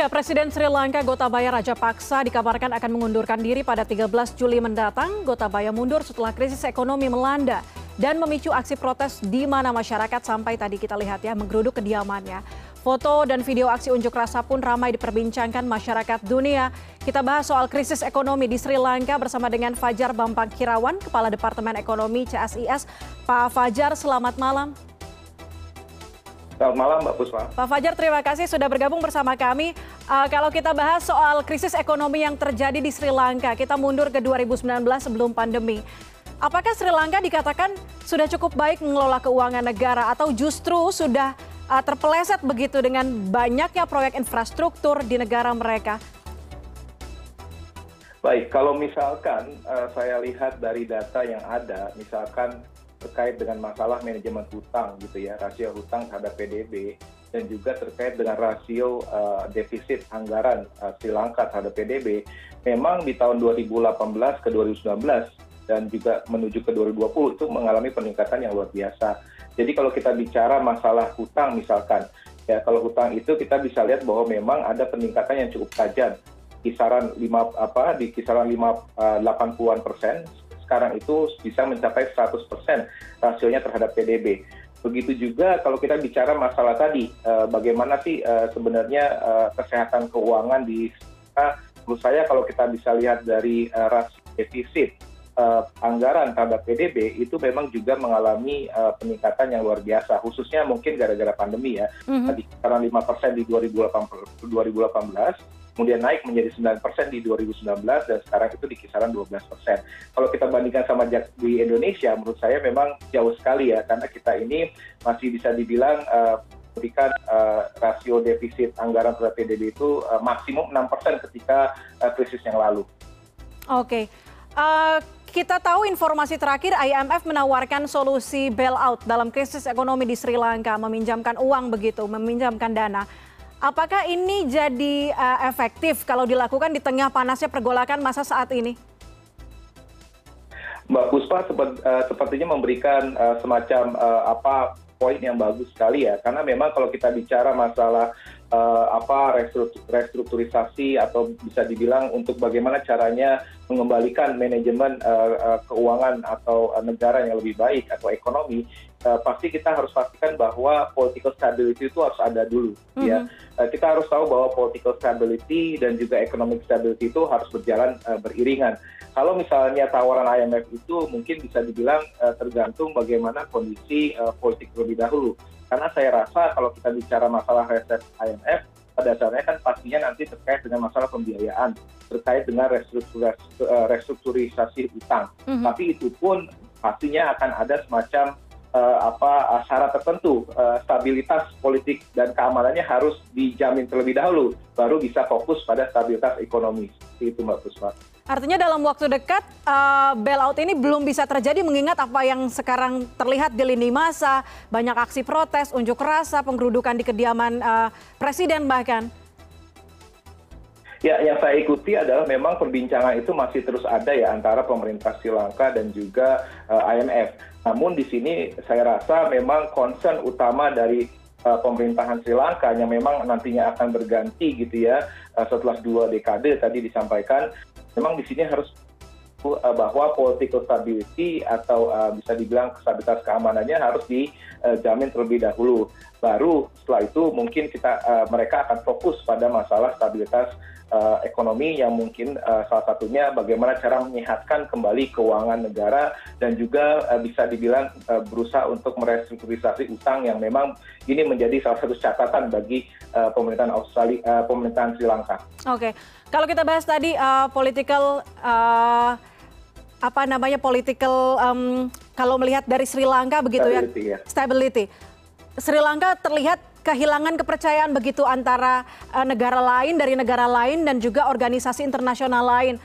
Ya, Presiden Sri Lanka Gotabaya Rajapaksa dikabarkan akan mengundurkan diri pada 13 Juli mendatang. Gotabaya mundur setelah krisis ekonomi melanda dan memicu aksi protes di mana masyarakat sampai tadi kita lihat ya menggeruduk kediamannya. Foto dan video aksi unjuk rasa pun ramai diperbincangkan masyarakat dunia. Kita bahas soal krisis ekonomi di Sri Lanka bersama dengan Fajar Bambang Kirawan, Kepala Departemen Ekonomi CSIS. Pak Fajar, selamat malam. Selamat malam Mbak Puspa. Pak Fajar, terima kasih sudah bergabung bersama kami. Uh, kalau kita bahas soal krisis ekonomi yang terjadi di Sri Lanka, kita mundur ke 2019 sebelum pandemi. Apakah Sri Lanka dikatakan sudah cukup baik mengelola keuangan negara atau justru sudah uh, terpeleset begitu dengan banyaknya proyek infrastruktur di negara mereka? Baik, kalau misalkan uh, saya lihat dari data yang ada, misalkan terkait dengan masalah manajemen hutang gitu ya, rasio hutang terhadap PDB dan juga terkait dengan rasio uh, defisit anggaran uh, Sri Lanka terhadap PDB, memang di tahun 2018 ke 2019 dan juga menuju ke 2020 itu mengalami peningkatan yang luar biasa. Jadi kalau kita bicara masalah hutang misalkan, ya kalau hutang itu kita bisa lihat bahwa memang ada peningkatan yang cukup tajam kisaran lima apa di kisaran lima delapan puluhan persen sekarang itu bisa mencapai 100% rasionya terhadap PDB. Begitu juga kalau kita bicara masalah tadi, uh, bagaimana sih uh, sebenarnya uh, kesehatan keuangan di menurut saya kalau kita bisa lihat dari rasio defisit anggaran terhadap PDB itu memang juga mengalami peningkatan yang luar biasa, khususnya mungkin gara-gara pandemi ya, mm -hmm. di kisaran 5% di 2018, 2018 kemudian naik menjadi 9% di 2019 dan sekarang itu di kisaran 12%. Kalau kita bandingkan sama di Indonesia, menurut saya memang jauh sekali ya, karena kita ini masih bisa dibilang uh, memberikan uh, rasio defisit anggaran terhadap PDB itu uh, maksimum 6% ketika uh, krisis yang lalu. Oke. Okay. Uh, kita tahu informasi terakhir IMF menawarkan solusi bailout dalam krisis ekonomi di Sri Lanka, meminjamkan uang begitu, meminjamkan dana apakah ini jadi uh, efektif kalau dilakukan di tengah panasnya pergolakan masa saat ini? Mbak Puspa sepet, uh, sepertinya memberikan uh, semacam uh, apa poin yang bagus sekali ya, karena memang kalau kita bicara masalah uh, apa restrukturisasi atau bisa dibilang untuk bagaimana caranya mengembalikan manajemen uh, uh, keuangan atau uh, negara yang lebih baik atau ekonomi pasti kita harus pastikan bahwa political stability itu harus ada dulu -hmm. ya uh, kita harus tahu bahwa political stability dan juga economic stability itu harus berjalan uh, beriringan kalau misalnya tawaran IMF itu mungkin bisa dibilang uh, tergantung bagaimana kondisi uh, politik terlebih dahulu karena saya rasa kalau kita bicara masalah reset IMF pada dasarnya kan pastinya nanti terkait dengan masalah pembiayaan terkait dengan eh, restrukturisasi utang mm -hmm. tapi itu pun pastinya akan ada semacam syarat tertentu uh, stabilitas politik dan keamanannya harus dijamin terlebih dahulu baru bisa fokus pada stabilitas ekonomi itu mbak Puspa. Artinya dalam waktu dekat bailout ini belum bisa terjadi mengingat apa yang sekarang terlihat di lini masa, banyak aksi protes, unjuk rasa, penggerudukan di kediaman presiden bahkan. Ya, yang saya ikuti adalah memang perbincangan itu masih terus ada ya antara pemerintah Sri Lanka dan juga uh, IMF. Namun di sini saya rasa memang concern utama dari uh, pemerintahan Sri Lanka yang memang nantinya akan berganti gitu ya uh, setelah dua dekade tadi disampaikan memang di sini harus bahwa political stability atau uh, bisa dibilang stabilitas keamanannya harus dijamin terlebih dahulu. Baru setelah itu mungkin kita uh, mereka akan fokus pada masalah stabilitas ekonomi yang mungkin salah satunya bagaimana cara menyehatkan kembali keuangan negara dan juga bisa dibilang berusaha untuk merestrukturisasi utang yang memang ini menjadi salah satu catatan bagi pemerintahan Australia, pemerintahan Sri Lanka. Oke, okay. kalau kita bahas tadi uh, political uh, apa namanya political um, kalau melihat dari Sri Lanka begitu ya, stability, ya stability. Sri Lanka terlihat kehilangan kepercayaan begitu antara uh, negara lain dari negara lain dan juga organisasi internasional lain.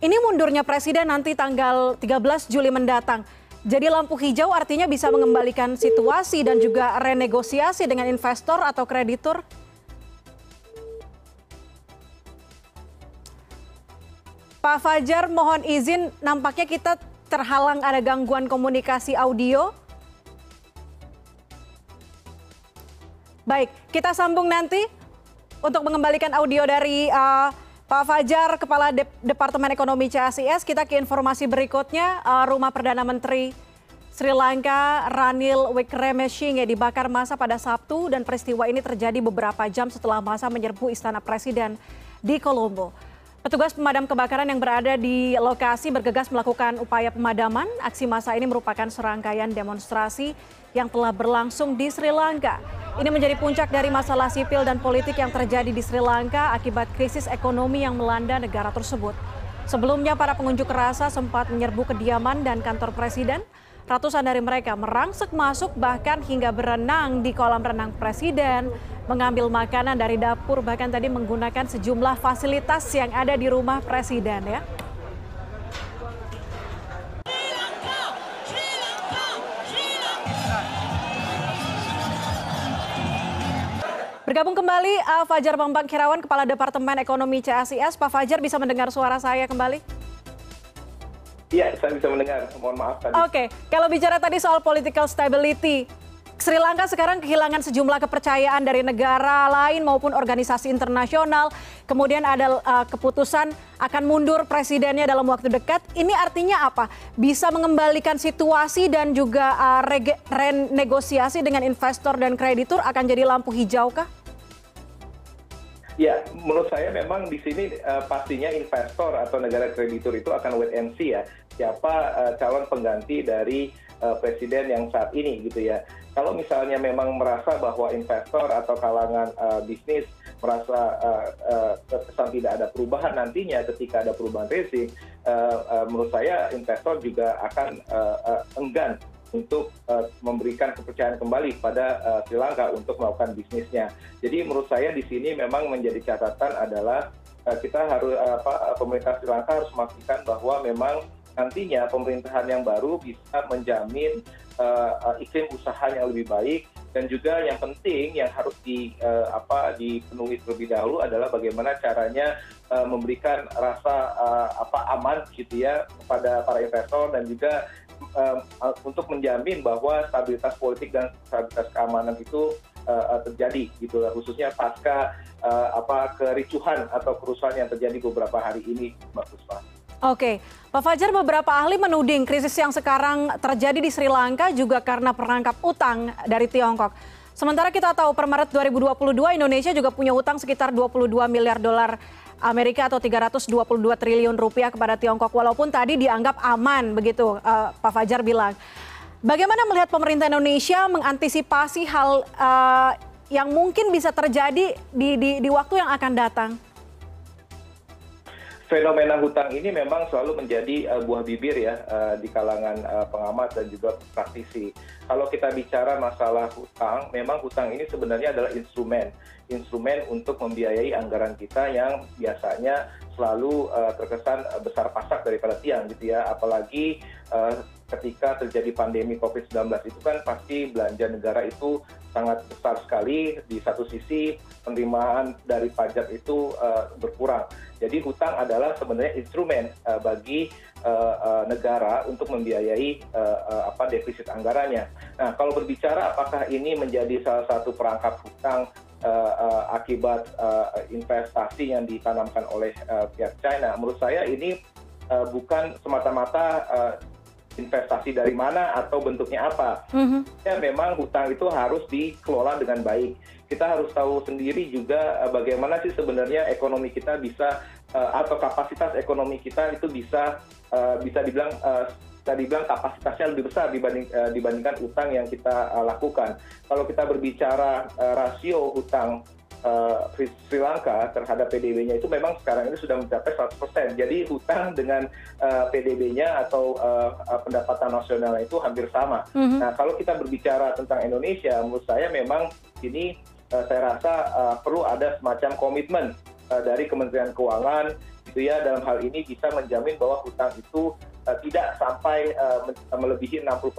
Ini mundurnya presiden nanti tanggal 13 Juli mendatang. Jadi lampu hijau artinya bisa mengembalikan situasi dan juga renegosiasi dengan investor atau kreditur? Pak Fajar, mohon izin, nampaknya kita terhalang ada gangguan komunikasi audio. Baik, kita sambung nanti. untuk mengembalikan audio dari uh, Pak Fajar, Kepala Dep Departemen Ekonomi CSIS, kita ke informasi berikutnya. Uh, Rumah Perdana Menteri Sri Lanka Ranil Wickremesinghe dibakar masa pada Sabtu dan peristiwa ini terjadi beberapa jam setelah masa menyerbu Istana Presiden di Colombo. Petugas pemadam kebakaran yang berada di lokasi bergegas melakukan upaya pemadaman. Aksi massa ini merupakan serangkaian demonstrasi yang telah berlangsung di Sri Lanka. Ini menjadi puncak dari masalah sipil dan politik yang terjadi di Sri Lanka akibat krisis ekonomi yang melanda negara tersebut. Sebelumnya para pengunjuk rasa sempat menyerbu kediaman dan kantor presiden. Ratusan dari mereka merangsek masuk bahkan hingga berenang di kolam renang presiden, mengambil makanan dari dapur bahkan tadi menggunakan sejumlah fasilitas yang ada di rumah presiden ya. Bergabung kembali uh, Fajar Bambang Kirawan, Kepala Departemen Ekonomi CSIS. Pak Fajar bisa mendengar suara saya kembali? Iya, saya bisa mendengar. Mohon maaf tadi. Oke, okay. kalau bicara tadi soal political stability, Sri Lanka sekarang kehilangan sejumlah kepercayaan dari negara lain maupun organisasi internasional. Kemudian ada uh, keputusan akan mundur presidennya dalam waktu dekat. Ini artinya apa? Bisa mengembalikan situasi dan juga uh, renegosiasi dengan investor dan kreditur akan jadi lampu hijau kah? ya menurut saya memang di sini uh, pastinya investor atau negara kreditur itu akan wait and see ya siapa uh, calon pengganti dari presiden yang saat ini gitu ya kalau misalnya memang merasa bahwa investor atau kalangan uh, bisnis merasa uh, uh, terkesan tidak ada perubahan nantinya ketika ada perubahan rezim uh, uh, menurut saya investor juga akan uh, uh, enggan untuk uh, memberikan kepercayaan kembali pada uh, Sri Lanka untuk melakukan bisnisnya. Jadi menurut saya di sini memang menjadi catatan adalah uh, kita harus uh, apa pemerintah Sri Lanka harus memastikan bahwa memang nantinya pemerintahan yang baru bisa menjamin uh, uh, iklim usaha yang lebih baik dan juga yang penting yang harus apa dipenuhi terlebih dahulu adalah bagaimana caranya memberikan rasa apa aman gitu ya kepada para investor dan juga untuk menjamin bahwa stabilitas politik dan stabilitas keamanan itu terjadi gitu khususnya pasca apa kericuhan atau kerusuhan yang terjadi beberapa hari ini Mbak Puspa. Oke, Pak Fajar beberapa ahli menuding krisis yang sekarang terjadi di Sri Lanka juga karena perangkap utang dari Tiongkok. Sementara kita tahu per Maret 2022 Indonesia juga punya utang sekitar 22 miliar dolar Amerika atau 322 triliun rupiah kepada Tiongkok walaupun tadi dianggap aman begitu uh, Pak Fajar bilang. Bagaimana melihat pemerintah Indonesia mengantisipasi hal uh, yang mungkin bisa terjadi di, di, di waktu yang akan datang? Fenomena hutang ini memang selalu menjadi uh, buah bibir ya uh, di kalangan uh, pengamat dan juga praktisi. Kalau kita bicara masalah hutang, memang hutang ini sebenarnya adalah instrumen, instrumen untuk membiayai anggaran kita yang biasanya selalu uh, terkesan uh, besar pasak daripada tiang gitu ya, apalagi uh, ketika terjadi pandemi COVID-19 itu kan pasti belanja negara itu sangat besar sekali. Di satu sisi penerimaan dari pajak itu uh, berkurang. Jadi hutang adalah sebenarnya instrumen uh, bagi negara untuk membiayai uh, uh, apa defisit anggarannya. Nah, kalau berbicara apakah ini menjadi salah satu perangkap hutang uh, uh, akibat uh, investasi yang ditanamkan oleh uh, pihak China, menurut saya ini uh, bukan semata-mata uh, investasi dari mana atau bentuknya apa. Mm-hmm. Ya memang hutang itu harus dikelola dengan baik. Kita harus tahu sendiri juga bagaimana sih sebenarnya ekonomi kita bisa atau kapasitas ekonomi kita itu bisa uh, bisa dibilang uh, bisa dibilang kapasitasnya lebih besar dibanding uh, dibandingkan utang yang kita uh, lakukan. Kalau kita berbicara uh, rasio hutang uh, Sri Lanka terhadap PDB-nya itu memang sekarang ini sudah mencapai 100%. Jadi hutang dengan uh, PDB-nya atau uh, pendapatan nasional itu hampir sama. Mm -hmm. Nah, kalau kita berbicara tentang Indonesia, menurut saya memang ini uh, saya rasa uh, perlu ada semacam komitmen dari Kementerian Keuangan gitu ya dalam hal ini bisa menjamin bahwa hutang itu uh, tidak sampai uh, melebihi 60%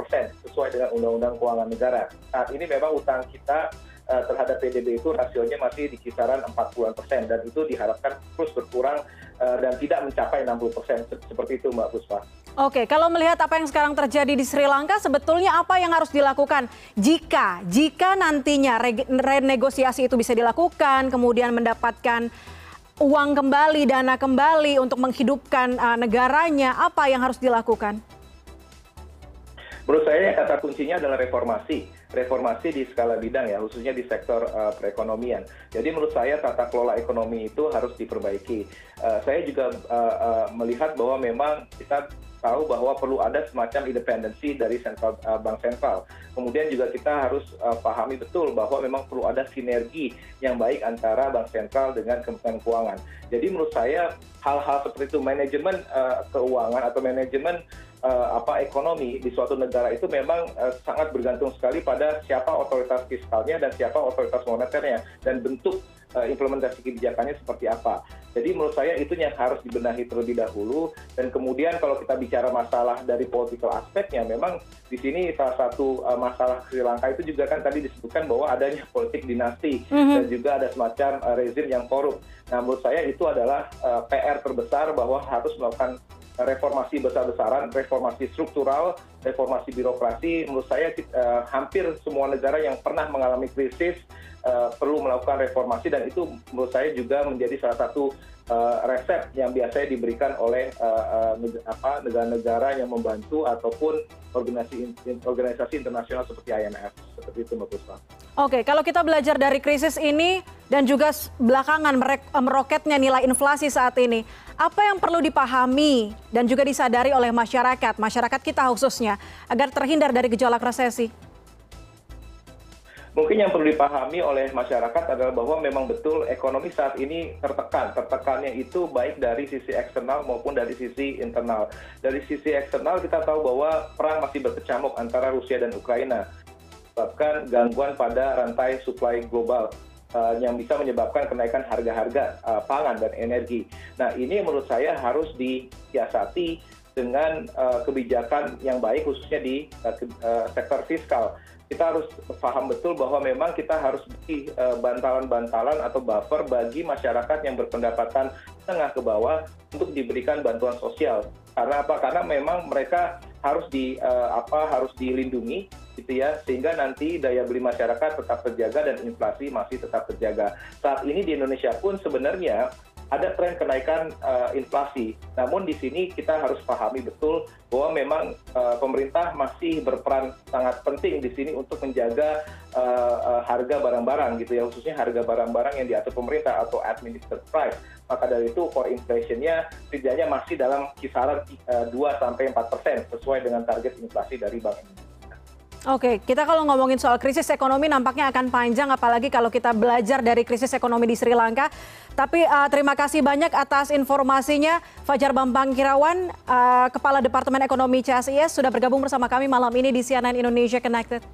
sesuai dengan Undang-Undang Keuangan Negara. Saat ini memang hutang kita Eh, terhadap pdb itu rasionya masih di kisaran 40 persen dan itu diharapkan terus berkurang dan tidak mencapai 60 persen seperti itu mbak puspa. Oke, kalau melihat apa yang sekarang terjadi di Sri Lanka, sebetulnya apa yang harus dilakukan jika jika nantinya renegosiasi itu bisa dilakukan, kemudian mendapatkan uang kembali, dana kembali untuk menghidupkan uh, negaranya, apa yang harus dilakukan? Menurut saya kata kuncinya adalah reformasi reformasi di skala bidang ya, khususnya di sektor uh, perekonomian. Jadi menurut saya tata kelola ekonomi itu harus diperbaiki. Uh, saya juga uh, uh, melihat bahwa memang kita tahu bahwa perlu ada semacam independensi dari sentral, uh, bank sentral. Kemudian juga kita harus uh, pahami betul bahwa memang perlu ada sinergi yang baik antara bank sentral dengan kementerian keuangan. Jadi menurut saya hal-hal seperti itu manajemen uh, keuangan atau manajemen ekonomi di suatu negara itu memang uh, sangat bergantung sekali pada siapa otoritas fiskalnya dan siapa otoritas moneternya dan bentuk uh, implementasi kebijakannya seperti apa. Jadi menurut saya itu yang harus dibenahi terlebih dahulu dan kemudian kalau kita bicara masalah dari political aspeknya memang di sini salah satu uh, masalah Sri Lanka itu juga kan tadi disebutkan bahwa adanya politik dinasti mm -hmm. dan juga ada semacam uh, rezim yang korup. Nah menurut saya itu adalah uh, PR terbesar bahwa harus melakukan reformasi besar-besaran, reformasi struktural, reformasi birokrasi, menurut saya uh, hampir semua negara yang pernah mengalami krisis perlu melakukan reformasi dan itu menurut saya juga menjadi salah satu uh, resep yang biasanya diberikan oleh uh, uh, negara-negara yang membantu ataupun organisasi internasional seperti IMF seperti itu Mbak Puspa. Oke, kalau kita belajar dari krisis ini dan juga belakangan meroketnya nilai inflasi saat ini, apa yang perlu dipahami dan juga disadari oleh masyarakat, masyarakat kita khususnya, agar terhindar dari gejolak resesi? Mungkin yang perlu dipahami oleh masyarakat adalah bahwa memang betul ekonomi saat ini tertekan. Tertekannya itu baik dari sisi eksternal maupun dari sisi internal. Dari sisi eksternal kita tahu bahwa perang masih berkecamuk antara Rusia dan Ukraina. Bahkan gangguan pada rantai supply global uh, yang bisa menyebabkan kenaikan harga-harga uh, pangan dan energi. Nah ini menurut saya harus disiasati dengan uh, kebijakan yang baik khususnya di sektor fiskal kita harus paham betul bahwa memang kita harus beri eh, bantalan-bantalan atau buffer bagi masyarakat yang berpendapatan tengah ke bawah untuk diberikan bantuan sosial. Karena apa? Karena memang mereka harus di uh, apa harus dilindungi gitu ya sehingga nanti daya beli masyarakat tetap terjaga dan inflasi masih tetap terjaga. Saat ini di Indonesia pun sebenarnya ada tren kenaikan uh, inflasi. Namun di sini kita harus pahami betul bahwa memang uh, pemerintah masih berperan sangat penting di sini untuk menjaga uh, harga barang-barang gitu ya, khususnya harga barang-barang yang diatur pemerintah atau administered price. Maka dari itu core inflation-nya setidaknya masih dalam kisaran uh, 2 sampai 4 persen sesuai dengan target inflasi dari Bank Indonesia. Oke, kita kalau ngomongin soal krisis ekonomi nampaknya akan panjang, apalagi kalau kita belajar dari krisis ekonomi di Sri Lanka. Tapi uh, terima kasih banyak atas informasinya, Fajar Bambang Kirawan, uh, Kepala Departemen Ekonomi CSIS, sudah bergabung bersama kami malam ini di CNN Indonesia Connected.